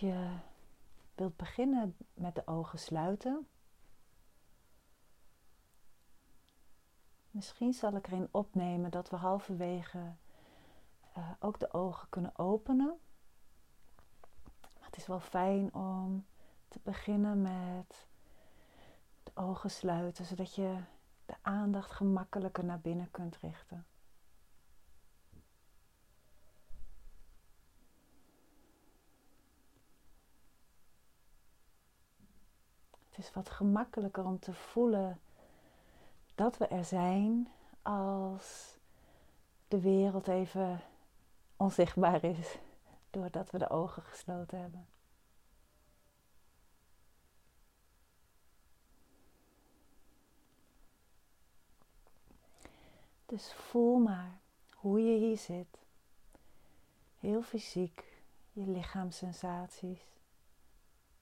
je wilt beginnen met de ogen sluiten. Misschien zal ik erin opnemen dat we halverwege uh, ook de ogen kunnen openen. Maar het is wel fijn om te beginnen met de ogen sluiten, zodat je de aandacht gemakkelijker naar binnen kunt richten. Het is wat gemakkelijker om te voelen dat we er zijn als de wereld even onzichtbaar is doordat we de ogen gesloten hebben. Dus voel maar hoe je hier zit. Heel fysiek, je lichaamssensaties,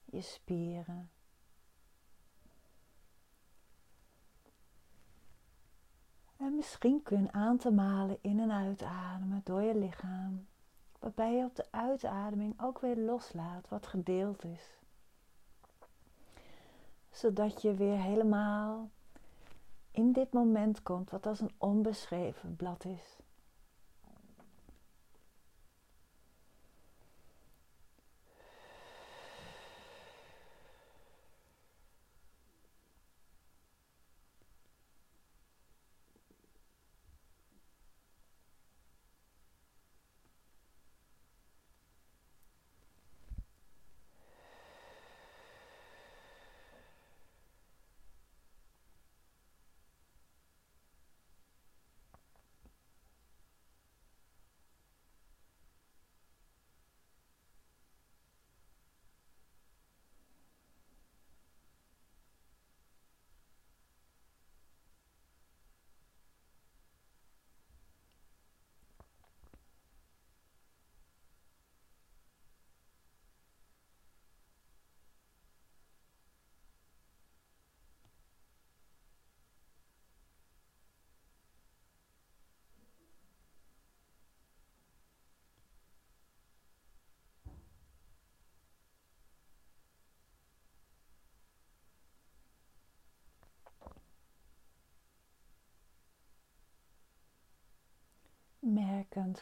je spieren. En misschien kun je aan te malen in en uitademen door je lichaam. Waarbij je op de uitademing ook weer loslaat wat gedeeld is. Zodat je weer helemaal in dit moment komt wat als een onbeschreven blad is.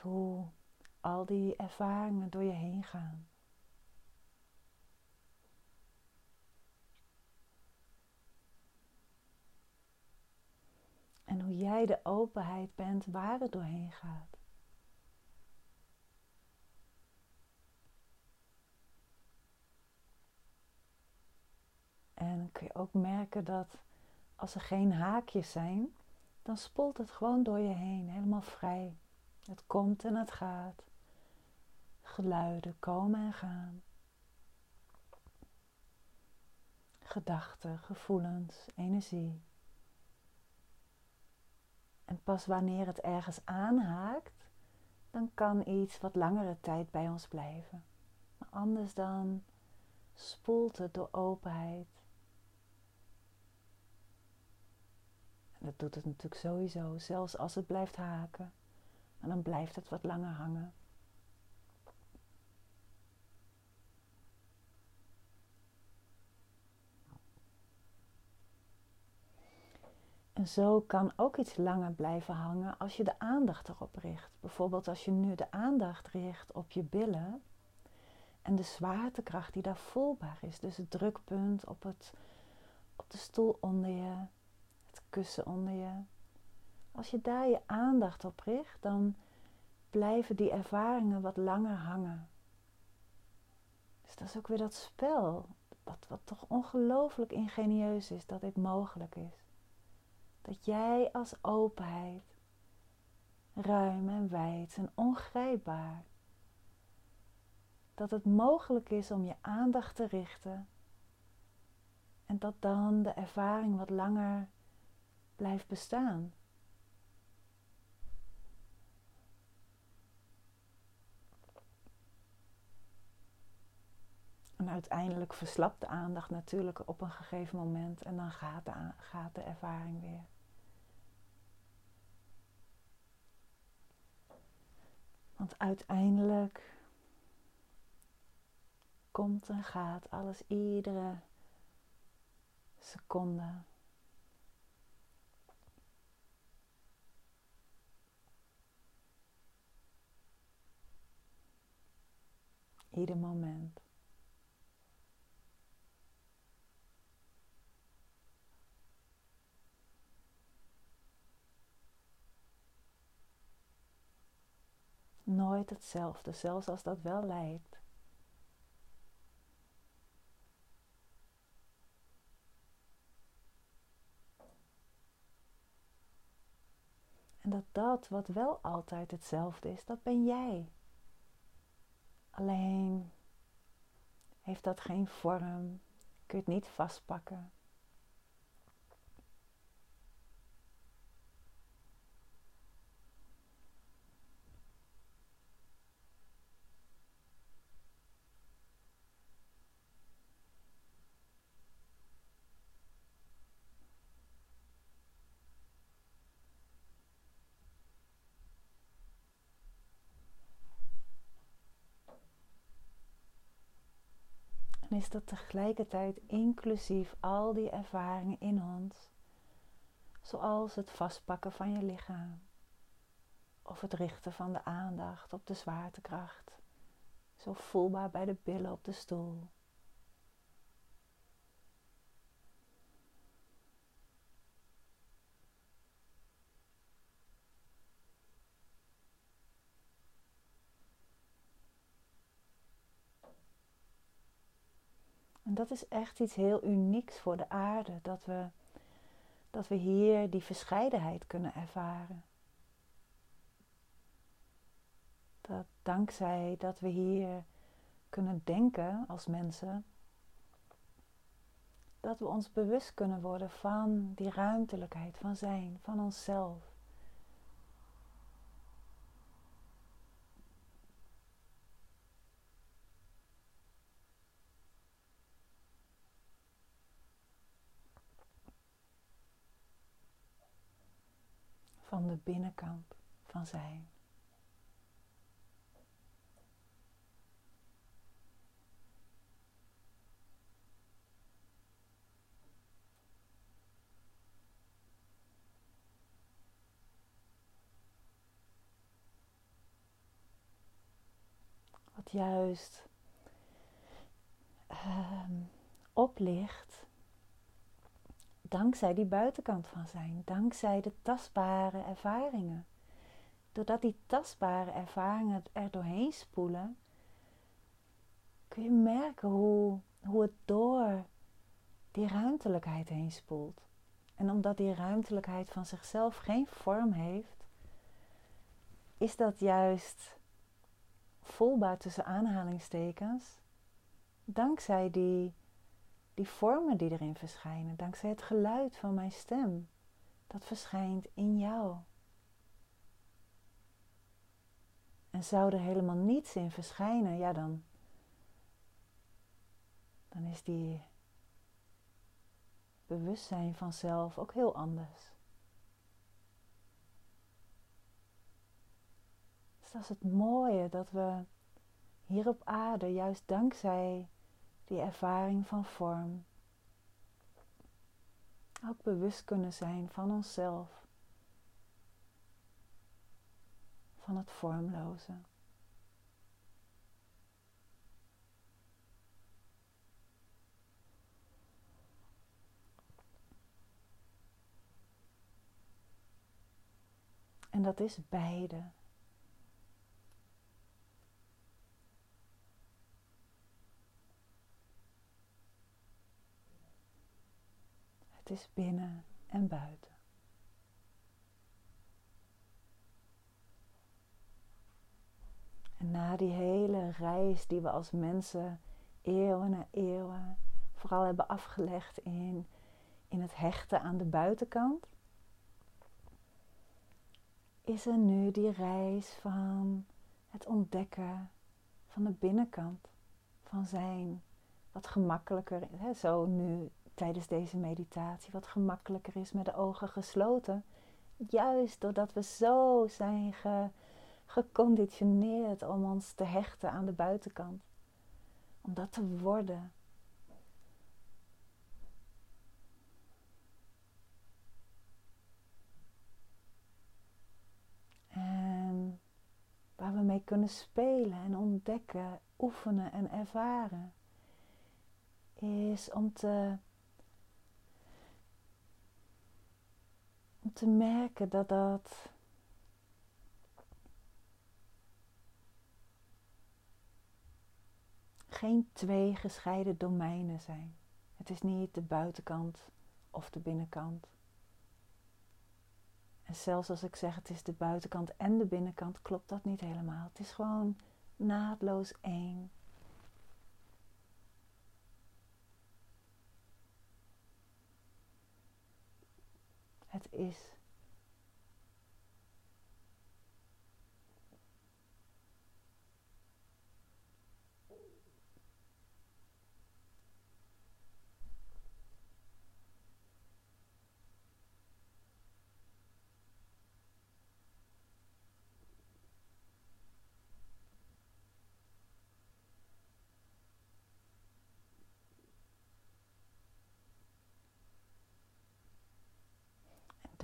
Hoe al die ervaringen door je heen gaan. En hoe jij de openheid bent waar het doorheen gaat. En kun je ook merken dat als er geen haakjes zijn, dan spoelt het gewoon door je heen, helemaal vrij. Het komt en het gaat. Geluiden komen en gaan. Gedachten, gevoelens, energie. En pas wanneer het ergens aanhaakt, dan kan iets wat langere tijd bij ons blijven. Maar anders dan spoelt het door openheid. En dat doet het natuurlijk sowieso, zelfs als het blijft haken. En dan blijft het wat langer hangen. En zo kan ook iets langer blijven hangen als je de aandacht erop richt. Bijvoorbeeld als je nu de aandacht richt op je billen en de zwaartekracht die daar voelbaar is. Dus het drukpunt op, het, op de stoel onder je, het kussen onder je. Als je daar je aandacht op richt, dan blijven die ervaringen wat langer hangen. Dus dat is ook weer dat spel, wat, wat toch ongelooflijk ingenieus is dat dit mogelijk is. Dat jij als openheid, ruim en wijd en ongrijpbaar, dat het mogelijk is om je aandacht te richten en dat dan de ervaring wat langer blijft bestaan. En uiteindelijk verslapt de aandacht natuurlijk op een gegeven moment en dan gaat de, gaat de ervaring weer. Want uiteindelijk komt en gaat, alles iedere seconde. Ieder moment. Hetzelfde, zelfs als dat wel lijkt. En dat dat wat wel altijd hetzelfde is, dat ben jij. Alleen heeft dat geen vorm, kun je het niet vastpakken. Is dat tegelijkertijd inclusief al die ervaringen in ons, zoals het vastpakken van je lichaam of het richten van de aandacht op de zwaartekracht, zo voelbaar bij de billen op de stoel. En dat is echt iets heel unieks voor de aarde, dat we, dat we hier die verscheidenheid kunnen ervaren. Dat dankzij dat we hier kunnen denken als mensen, dat we ons bewust kunnen worden van die ruimtelijkheid van zijn, van onszelf. Van de binnenkant van zijn. Wat juist um, oplicht dankzij die buitenkant van zijn, dankzij de tastbare ervaringen. Doordat die tastbare ervaringen er doorheen spoelen, kun je merken hoe, hoe het door die ruimtelijkheid heen spoelt. En omdat die ruimtelijkheid van zichzelf geen vorm heeft, is dat juist voelbaar tussen aanhalingstekens, dankzij die die vormen die erin verschijnen, dankzij het geluid van mijn stem, dat verschijnt in jou. En zou er helemaal niets in verschijnen, ja dan, dan is die bewustzijn vanzelf ook heel anders. Dus dat is het mooie dat we hier op aarde, juist dankzij die ervaring van vorm. Ook bewust kunnen zijn van onszelf, van het vormloze. En dat is beide. Het is binnen en buiten. En na die hele reis die we als mensen eeuwen na eeuwen vooral hebben afgelegd in, in het hechten aan de buitenkant, is er nu die reis van het ontdekken van de binnenkant van zijn, wat gemakkelijker, hè, zo nu tijdens deze meditatie wat gemakkelijker is met de ogen gesloten. Juist doordat we zo zijn ge, geconditioneerd om ons te hechten aan de buitenkant. Om dat te worden. En waar we mee kunnen spelen en ontdekken, oefenen en ervaren, is om te, te merken dat dat geen twee gescheiden domeinen zijn. Het is niet de buitenkant of de binnenkant. En zelfs als ik zeg het is de buitenkant en de binnenkant, klopt dat niet helemaal. Het is gewoon naadloos één. Het is.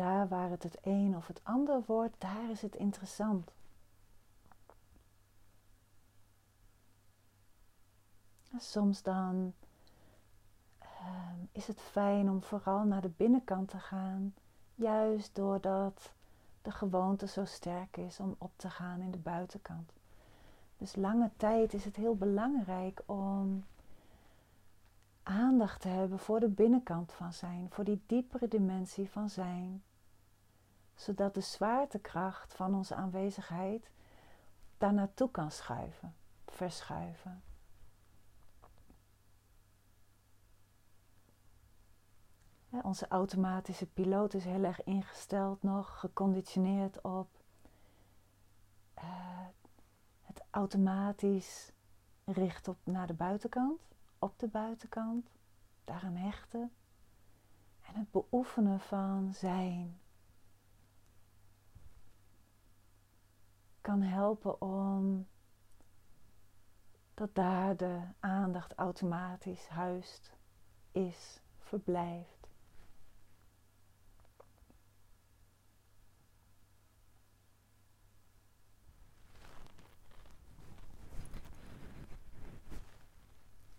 Daar waar het het een of het ander wordt, daar is het interessant. Soms dan uh, is het fijn om vooral naar de binnenkant te gaan, juist doordat de gewoonte zo sterk is om op te gaan in de buitenkant. Dus lange tijd is het heel belangrijk om aandacht te hebben voor de binnenkant van zijn, voor die diepere dimensie van zijn, zodat de zwaartekracht van onze aanwezigheid daar naartoe kan schuiven, verschuiven. onze automatische piloot is heel erg ingesteld nog, geconditioneerd op uh, het automatisch richten op naar de buitenkant op de buitenkant, daaraan hechten. En het beoefenen van zijn kan helpen om dat daar de aandacht automatisch huist, is, verblijft.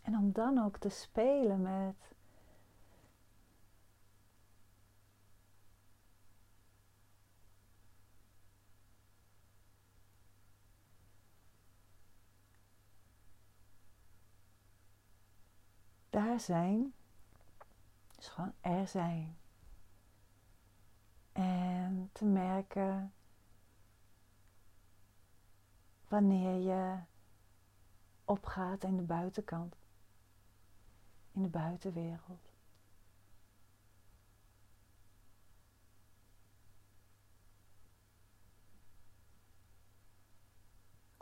En om dan ook te spelen met daar zijn, dus gewoon er zijn. En te merken wanneer je opgaat in de buitenkant in de buitenwereld.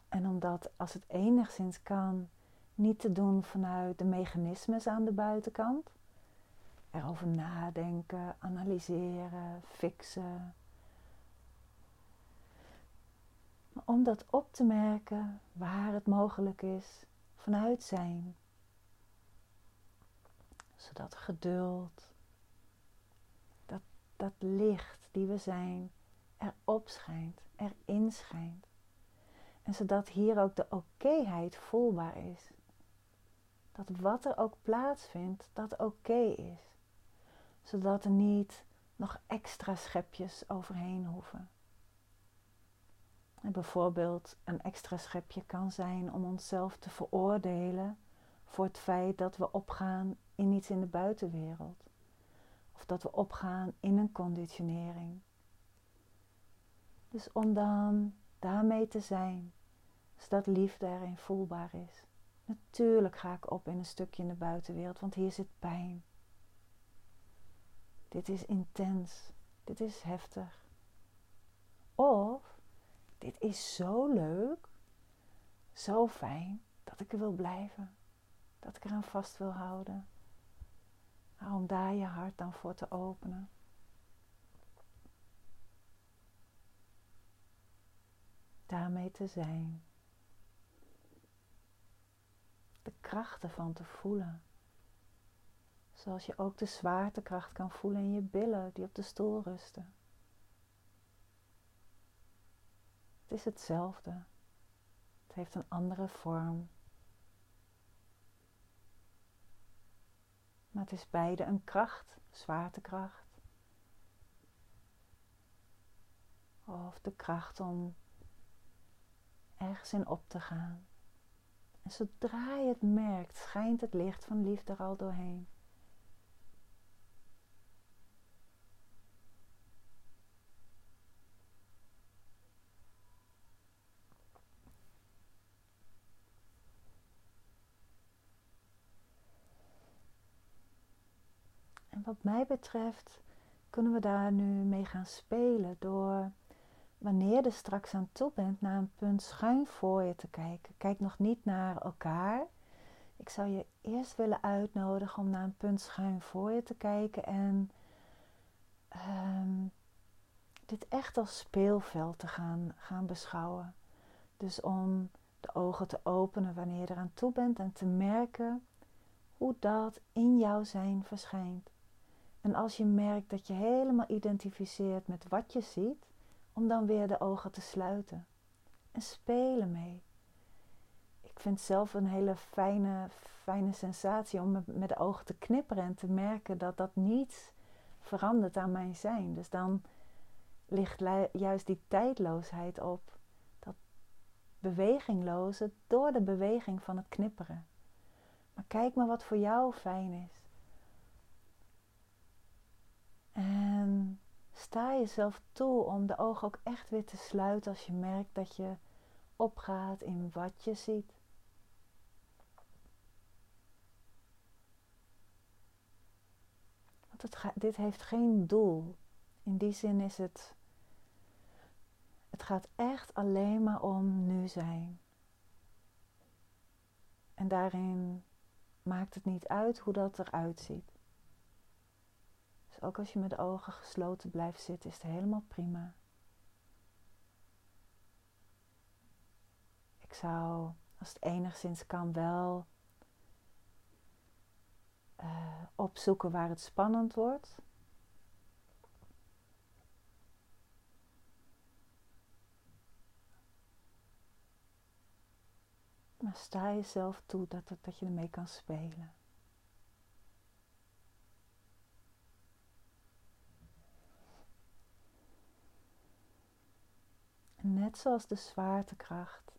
En omdat als het enigszins kan, niet te doen vanuit de mechanismes aan de buitenkant. Erover nadenken, analyseren, fixen. Maar om dat op te merken waar het mogelijk is vanuit zijn zodat geduld, dat, dat licht die we zijn, erop schijnt, erin schijnt. En zodat hier ook de okéheid voelbaar is. Dat wat er ook plaatsvindt, dat oké is. Zodat er niet nog extra schepjes overheen hoeven. En bijvoorbeeld een extra schepje kan zijn om onszelf te veroordelen voor het feit dat we opgaan in iets in de buitenwereld. Of dat we opgaan in een conditionering. Dus om dan daarmee te zijn, zodat liefde erin voelbaar is. Natuurlijk ga ik op in een stukje in de buitenwereld, want hier zit pijn. Dit is intens. Dit is heftig. Of dit is zo leuk, zo fijn dat ik er wil blijven dat ik eraan vast wil houden. Om daar je hart dan voor te openen. Daarmee te zijn. De krachten van te voelen. Zoals je ook de zwaartekracht kan voelen in je billen die op de stoel rusten. Het is hetzelfde. Het heeft een andere vorm. Maar het is beide een kracht, zwaartekracht. Of de kracht om ergens in op te gaan. En zodra je het merkt, schijnt het licht van liefde er al doorheen. En wat mij betreft kunnen we daar nu mee gaan spelen door wanneer je straks aan toe bent naar een punt schuin voor je te kijken. Kijk nog niet naar elkaar. Ik zou je eerst willen uitnodigen om naar een punt schuin voor je te kijken en ehm, dit echt als speelveld te gaan, gaan beschouwen. Dus om de ogen te openen wanneer je eraan toe bent en te merken hoe dat in jouw zijn verschijnt. En als je merkt dat je helemaal identificeert met wat je ziet, om dan weer de ogen te sluiten en spelen mee. Ik vind zelf een hele fijne, fijne sensatie om met de ogen te knipperen en te merken dat dat niets verandert aan mijn zijn. Dus dan ligt juist die tijdloosheid op, dat bewegingloze door de beweging van het knipperen. Maar kijk maar wat voor jou fijn is. En sta jezelf toe om de ogen ook echt weer te sluiten als je merkt dat je opgaat in wat je ziet. Want het dit heeft geen doel. In die zin is het. Het gaat echt alleen maar om nu zijn. En daarin maakt het niet uit hoe dat eruit ziet ook als je met de ogen gesloten blijft zitten, is het helemaal prima. Ik zou, als het enigszins kan, wel uh, opzoeken waar het spannend wordt. Maar sta jezelf toe dat, dat je ermee kan spelen. Net zoals de zwaartekracht,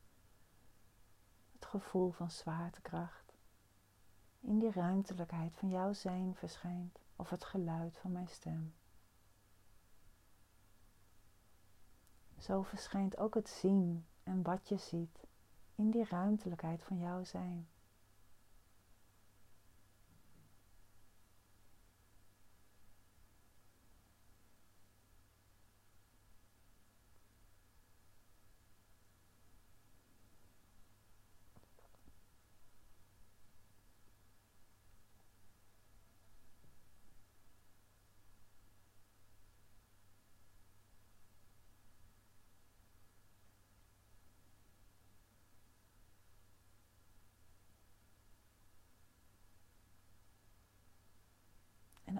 het gevoel van zwaartekracht, in die ruimtelijkheid van jouw zijn verschijnt of het geluid van mijn stem. Zo verschijnt ook het zien en wat je ziet in die ruimtelijkheid van jouw zijn.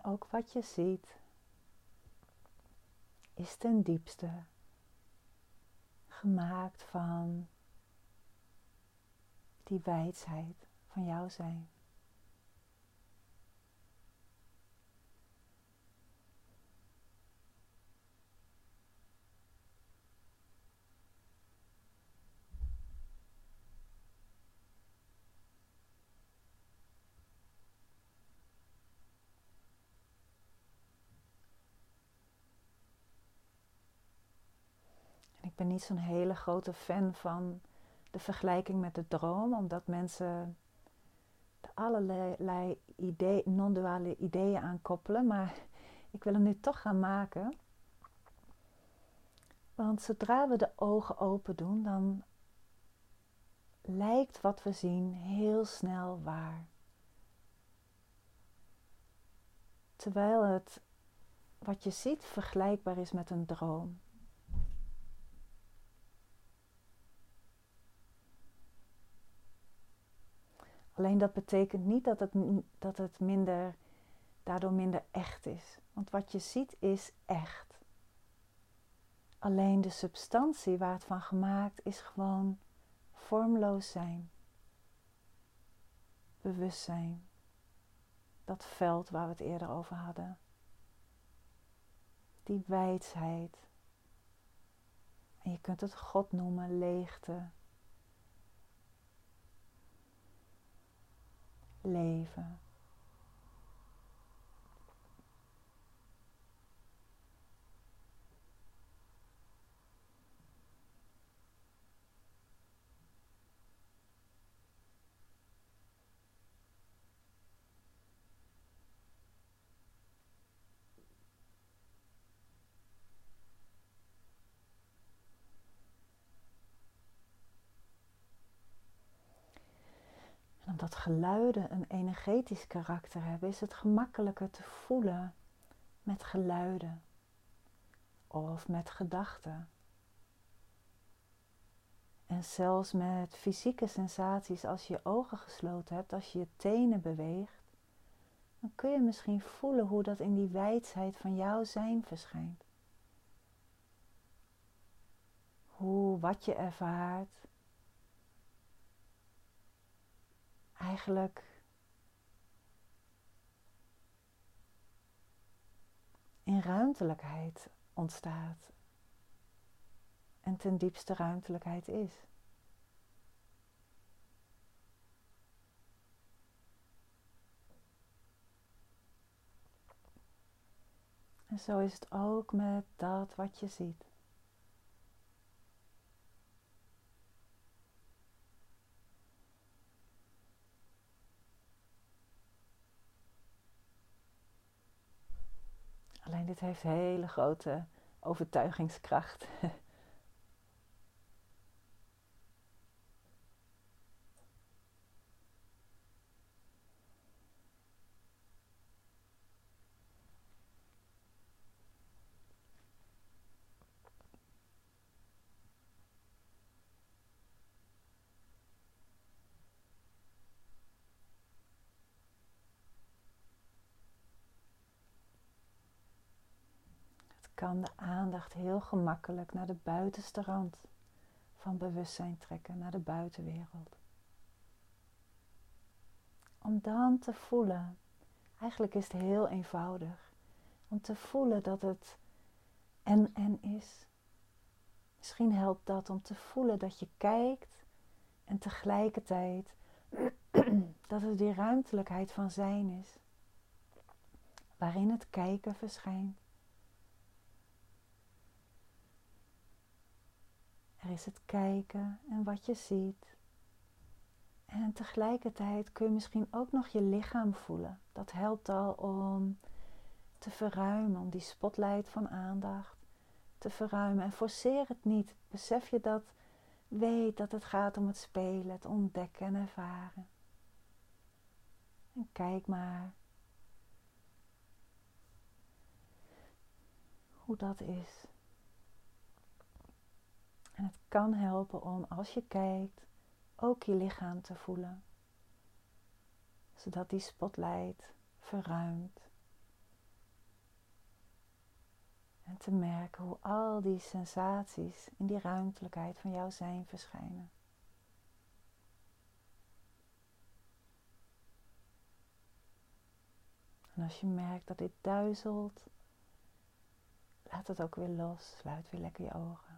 Ook wat je ziet is ten diepste gemaakt van die wijsheid van jouw zijn. ik ben niet zo'n hele grote fan van de vergelijking met de droom, omdat mensen er allerlei idee, non-duale ideeën aan koppelen. Maar ik wil hem nu toch gaan maken. Want zodra we de ogen open doen, dan lijkt wat we zien heel snel waar. Terwijl het wat je ziet vergelijkbaar is met een droom. Alleen dat betekent niet dat het, dat het minder, daardoor minder echt is. Want wat je ziet is echt. Alleen de substantie waar het van gemaakt is gewoon vormloos zijn. Bewustzijn. Dat veld waar we het eerder over hadden. Die wijsheid. En je kunt het God noemen, leegte. Leven. Omdat geluiden een energetisch karakter hebben, is het gemakkelijker te voelen met geluiden of met gedachten. En zelfs met fysieke sensaties, als je je ogen gesloten hebt, als je je tenen beweegt, dan kun je misschien voelen hoe dat in die wijsheid van jouw zijn verschijnt. Hoe wat je ervaart, eigenlijk in ruimtelijkheid ontstaat. En ten diepste ruimtelijkheid is. En zo is het ook met dat wat je ziet. Alleen dit heeft hele grote overtuigingskracht. kan de aandacht heel gemakkelijk naar de buitenste rand van bewustzijn trekken, naar de buitenwereld. Om dan te voelen, eigenlijk is het heel eenvoudig, om te voelen dat het en en is. Misschien helpt dat om te voelen dat je kijkt en tegelijkertijd dat het die ruimtelijkheid van zijn is, waarin het kijken verschijnt. Er is het kijken en wat je ziet. En tegelijkertijd kun je misschien ook nog je lichaam voelen. Dat helpt al om te verruimen, om die spotlight van aandacht te verruimen. En forceer het niet. Besef je dat, weet dat het gaat om het spelen, het ontdekken en ervaren. En kijk maar hoe dat is. En het kan helpen om als je kijkt ook je lichaam te voelen, zodat die spotlight verruimt. En te merken hoe al die sensaties in die ruimtelijkheid van jouw zijn verschijnen. En als je merkt dat dit duizelt, laat het ook weer los. Sluit weer lekker je ogen.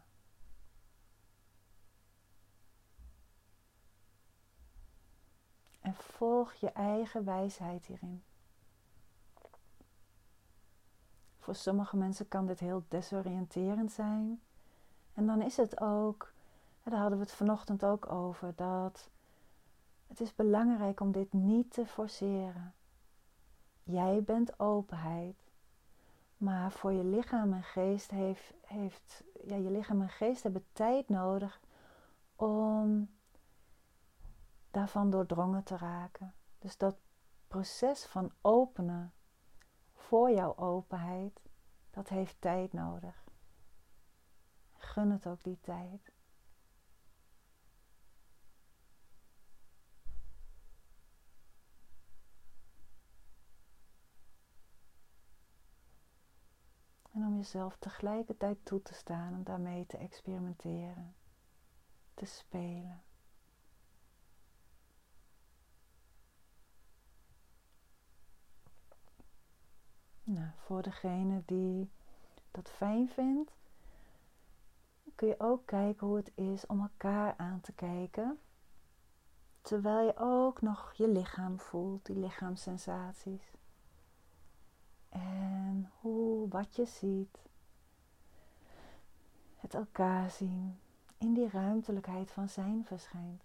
En volg je eigen wijsheid hierin. Voor sommige mensen kan dit heel desoriënterend zijn. En dan is het ook, daar hadden we het vanochtend ook over, dat het is belangrijk om dit niet te forceren. Jij bent openheid. Maar voor je lichaam en geest heeft, heeft ja, je lichaam en geest hebben tijd nodig om daarvan doordrongen te raken. Dus dat proces van openen voor jouw openheid, dat heeft tijd nodig. Gun het ook die tijd. En om jezelf tegelijkertijd toe te staan en daarmee te experimenteren, te spelen. Nou, voor degene die dat fijn vindt, kun je ook kijken hoe het is om elkaar aan te kijken. Terwijl je ook nog je lichaam voelt, die lichaamssensaties. En hoe wat je ziet. Het elkaar zien in die ruimtelijkheid van zijn verschijnt.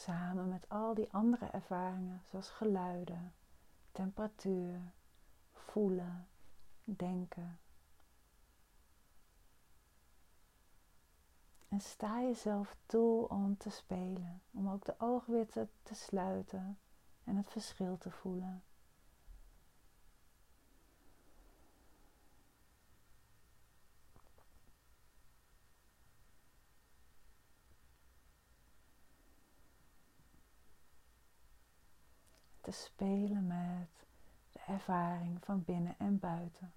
Samen met al die andere ervaringen, zoals geluiden, temperatuur, voelen, denken. En sta jezelf toe om te spelen, om ook de ogen te sluiten en het verschil te voelen. Spelen met de ervaring van binnen en buiten.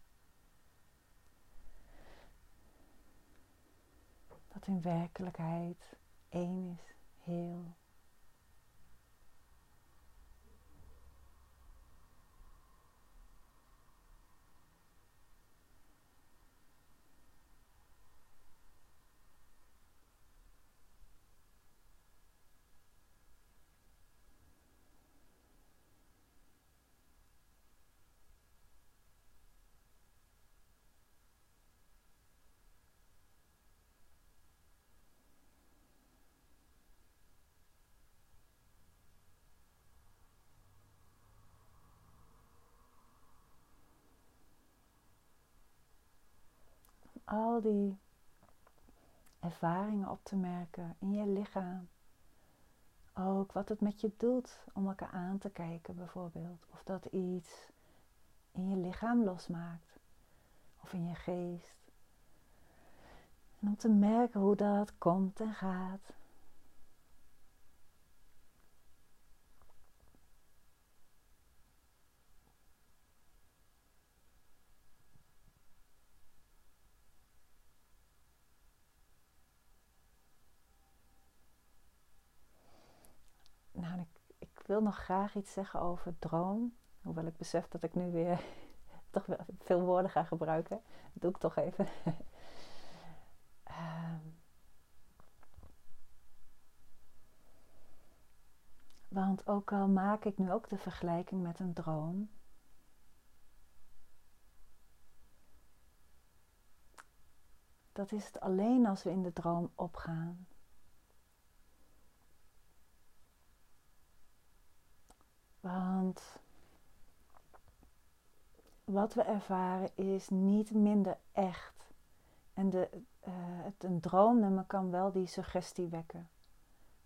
Dat in werkelijkheid één is, heel. Al die ervaringen op te merken in je lichaam. Ook wat het met je doet om elkaar aan te kijken, bijvoorbeeld. Of dat iets in je lichaam losmaakt, of in je geest. En om te merken hoe dat komt en gaat. wil nog graag iets zeggen over droom. Hoewel ik besef dat ik nu weer toch veel woorden ga gebruiken. Dat doe ik toch even. Ehm. want ook al maak ik nu ook de vergelijking met een droom. Dat is het alleen als we in de droom opgaan. Want wat we ervaren is niet minder echt. En de, uh, het, een droomnummer kan wel die suggestie wekken.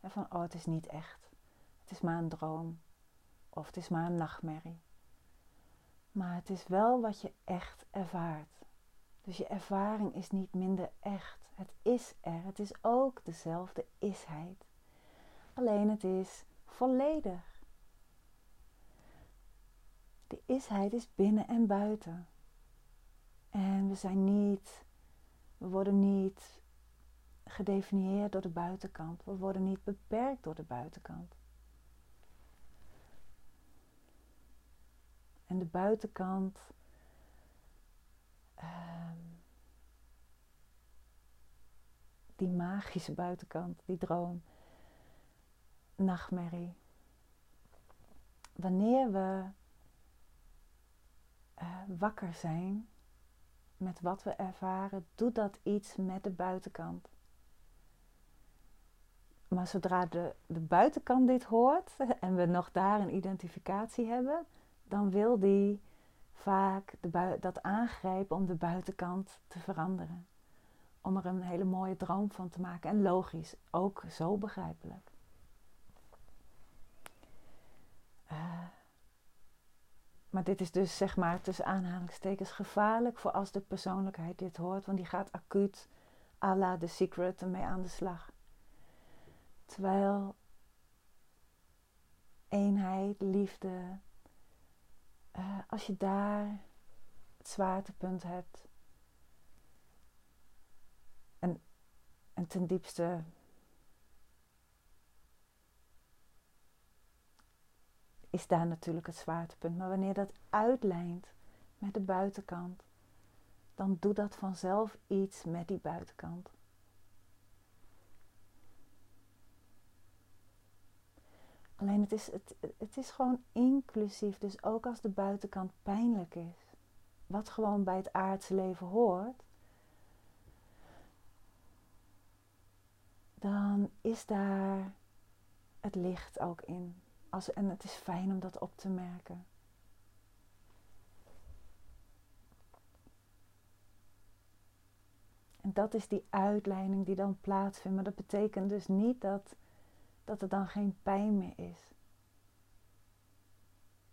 van, oh, het is niet echt. Het is maar een droom. Of het is maar een nachtmerrie. Maar het is wel wat je echt ervaart. Dus je ervaring is niet minder echt. Het is er. Het is ook dezelfde isheid. Alleen het is volledig. De isheid is binnen en buiten. En we zijn niet, we worden niet gedefinieerd door de buitenkant. We worden niet beperkt door de buitenkant. En de buitenkant, uh, die magische buitenkant, die droom, nachtmerrie. Wanneer we uh, wakker zijn met wat we ervaren, doet dat iets met de buitenkant. Maar zodra de, de buitenkant dit hoort en we nog daar een identificatie hebben, dan wil die vaak de dat aangrijpen om de buitenkant te veranderen. Om er een hele mooie droom van te maken. En logisch, ook zo begrijpelijk. Uh, maar dit is dus zeg maar tussen aanhalingstekens gevaarlijk voor als de persoonlijkheid dit hoort, want die gaat acuut à la The Secret ermee aan de slag. Terwijl eenheid, liefde. Uh, als je daar het zwaartepunt hebt. En, en ten diepste is daar natuurlijk het zwaartepunt. Maar wanneer dat uitlijnt met de buitenkant, dan doet dat vanzelf iets met die buitenkant. Alleen het is, het, het is gewoon inclusief. Dus ook als de buitenkant pijnlijk is, wat gewoon bij het aardse leven hoort, dan is daar het licht ook in. En het is fijn om dat op te merken. En dat is die uitleiding die dan plaatsvindt. Maar dat betekent dus niet dat, dat er dan geen pijn meer is.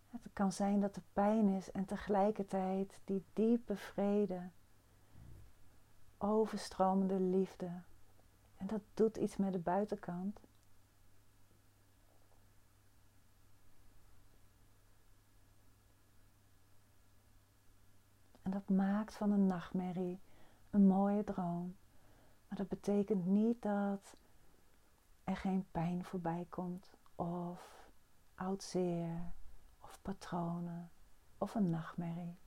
Het kan zijn dat er pijn is en tegelijkertijd die diepe vrede, overstromende liefde. En dat doet iets met de buitenkant. Dat maakt van een nachtmerrie een mooie droom. Maar dat betekent niet dat er geen pijn voorbij komt, of oud zeer, of patronen, of een nachtmerrie.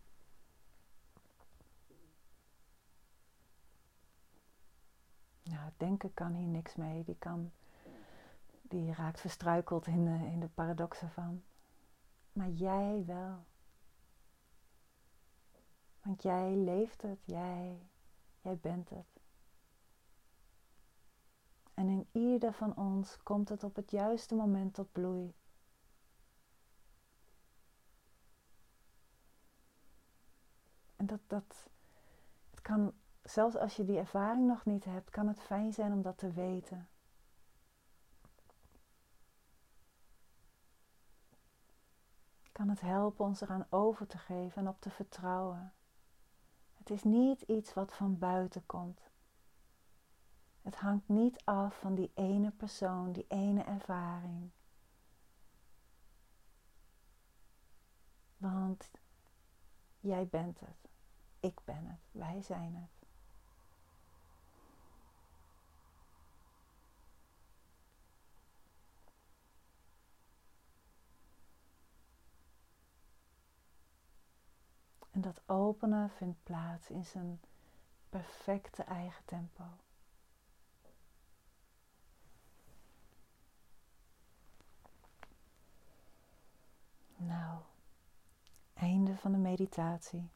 Nou, denken kan hier niks mee. Die, kan, die raakt verstruikeld in de, in de paradoxen van. Maar jij wel. Want jij leeft het, jij, jij bent het. En in ieder van ons komt het op het juiste moment tot bloei. En dat, dat, het kan, zelfs als je die ervaring nog niet hebt, kan het fijn zijn om dat te weten. Kan het helpen ons eraan over te geven en op te vertrouwen. Het is niet iets wat van buiten komt. Het hangt niet af van die ene persoon, die ene ervaring. Want jij bent het, ik ben het, wij zijn het. En dat openen vindt plaats in zijn perfecte eigen tempo. Nou, einde van de meditatie.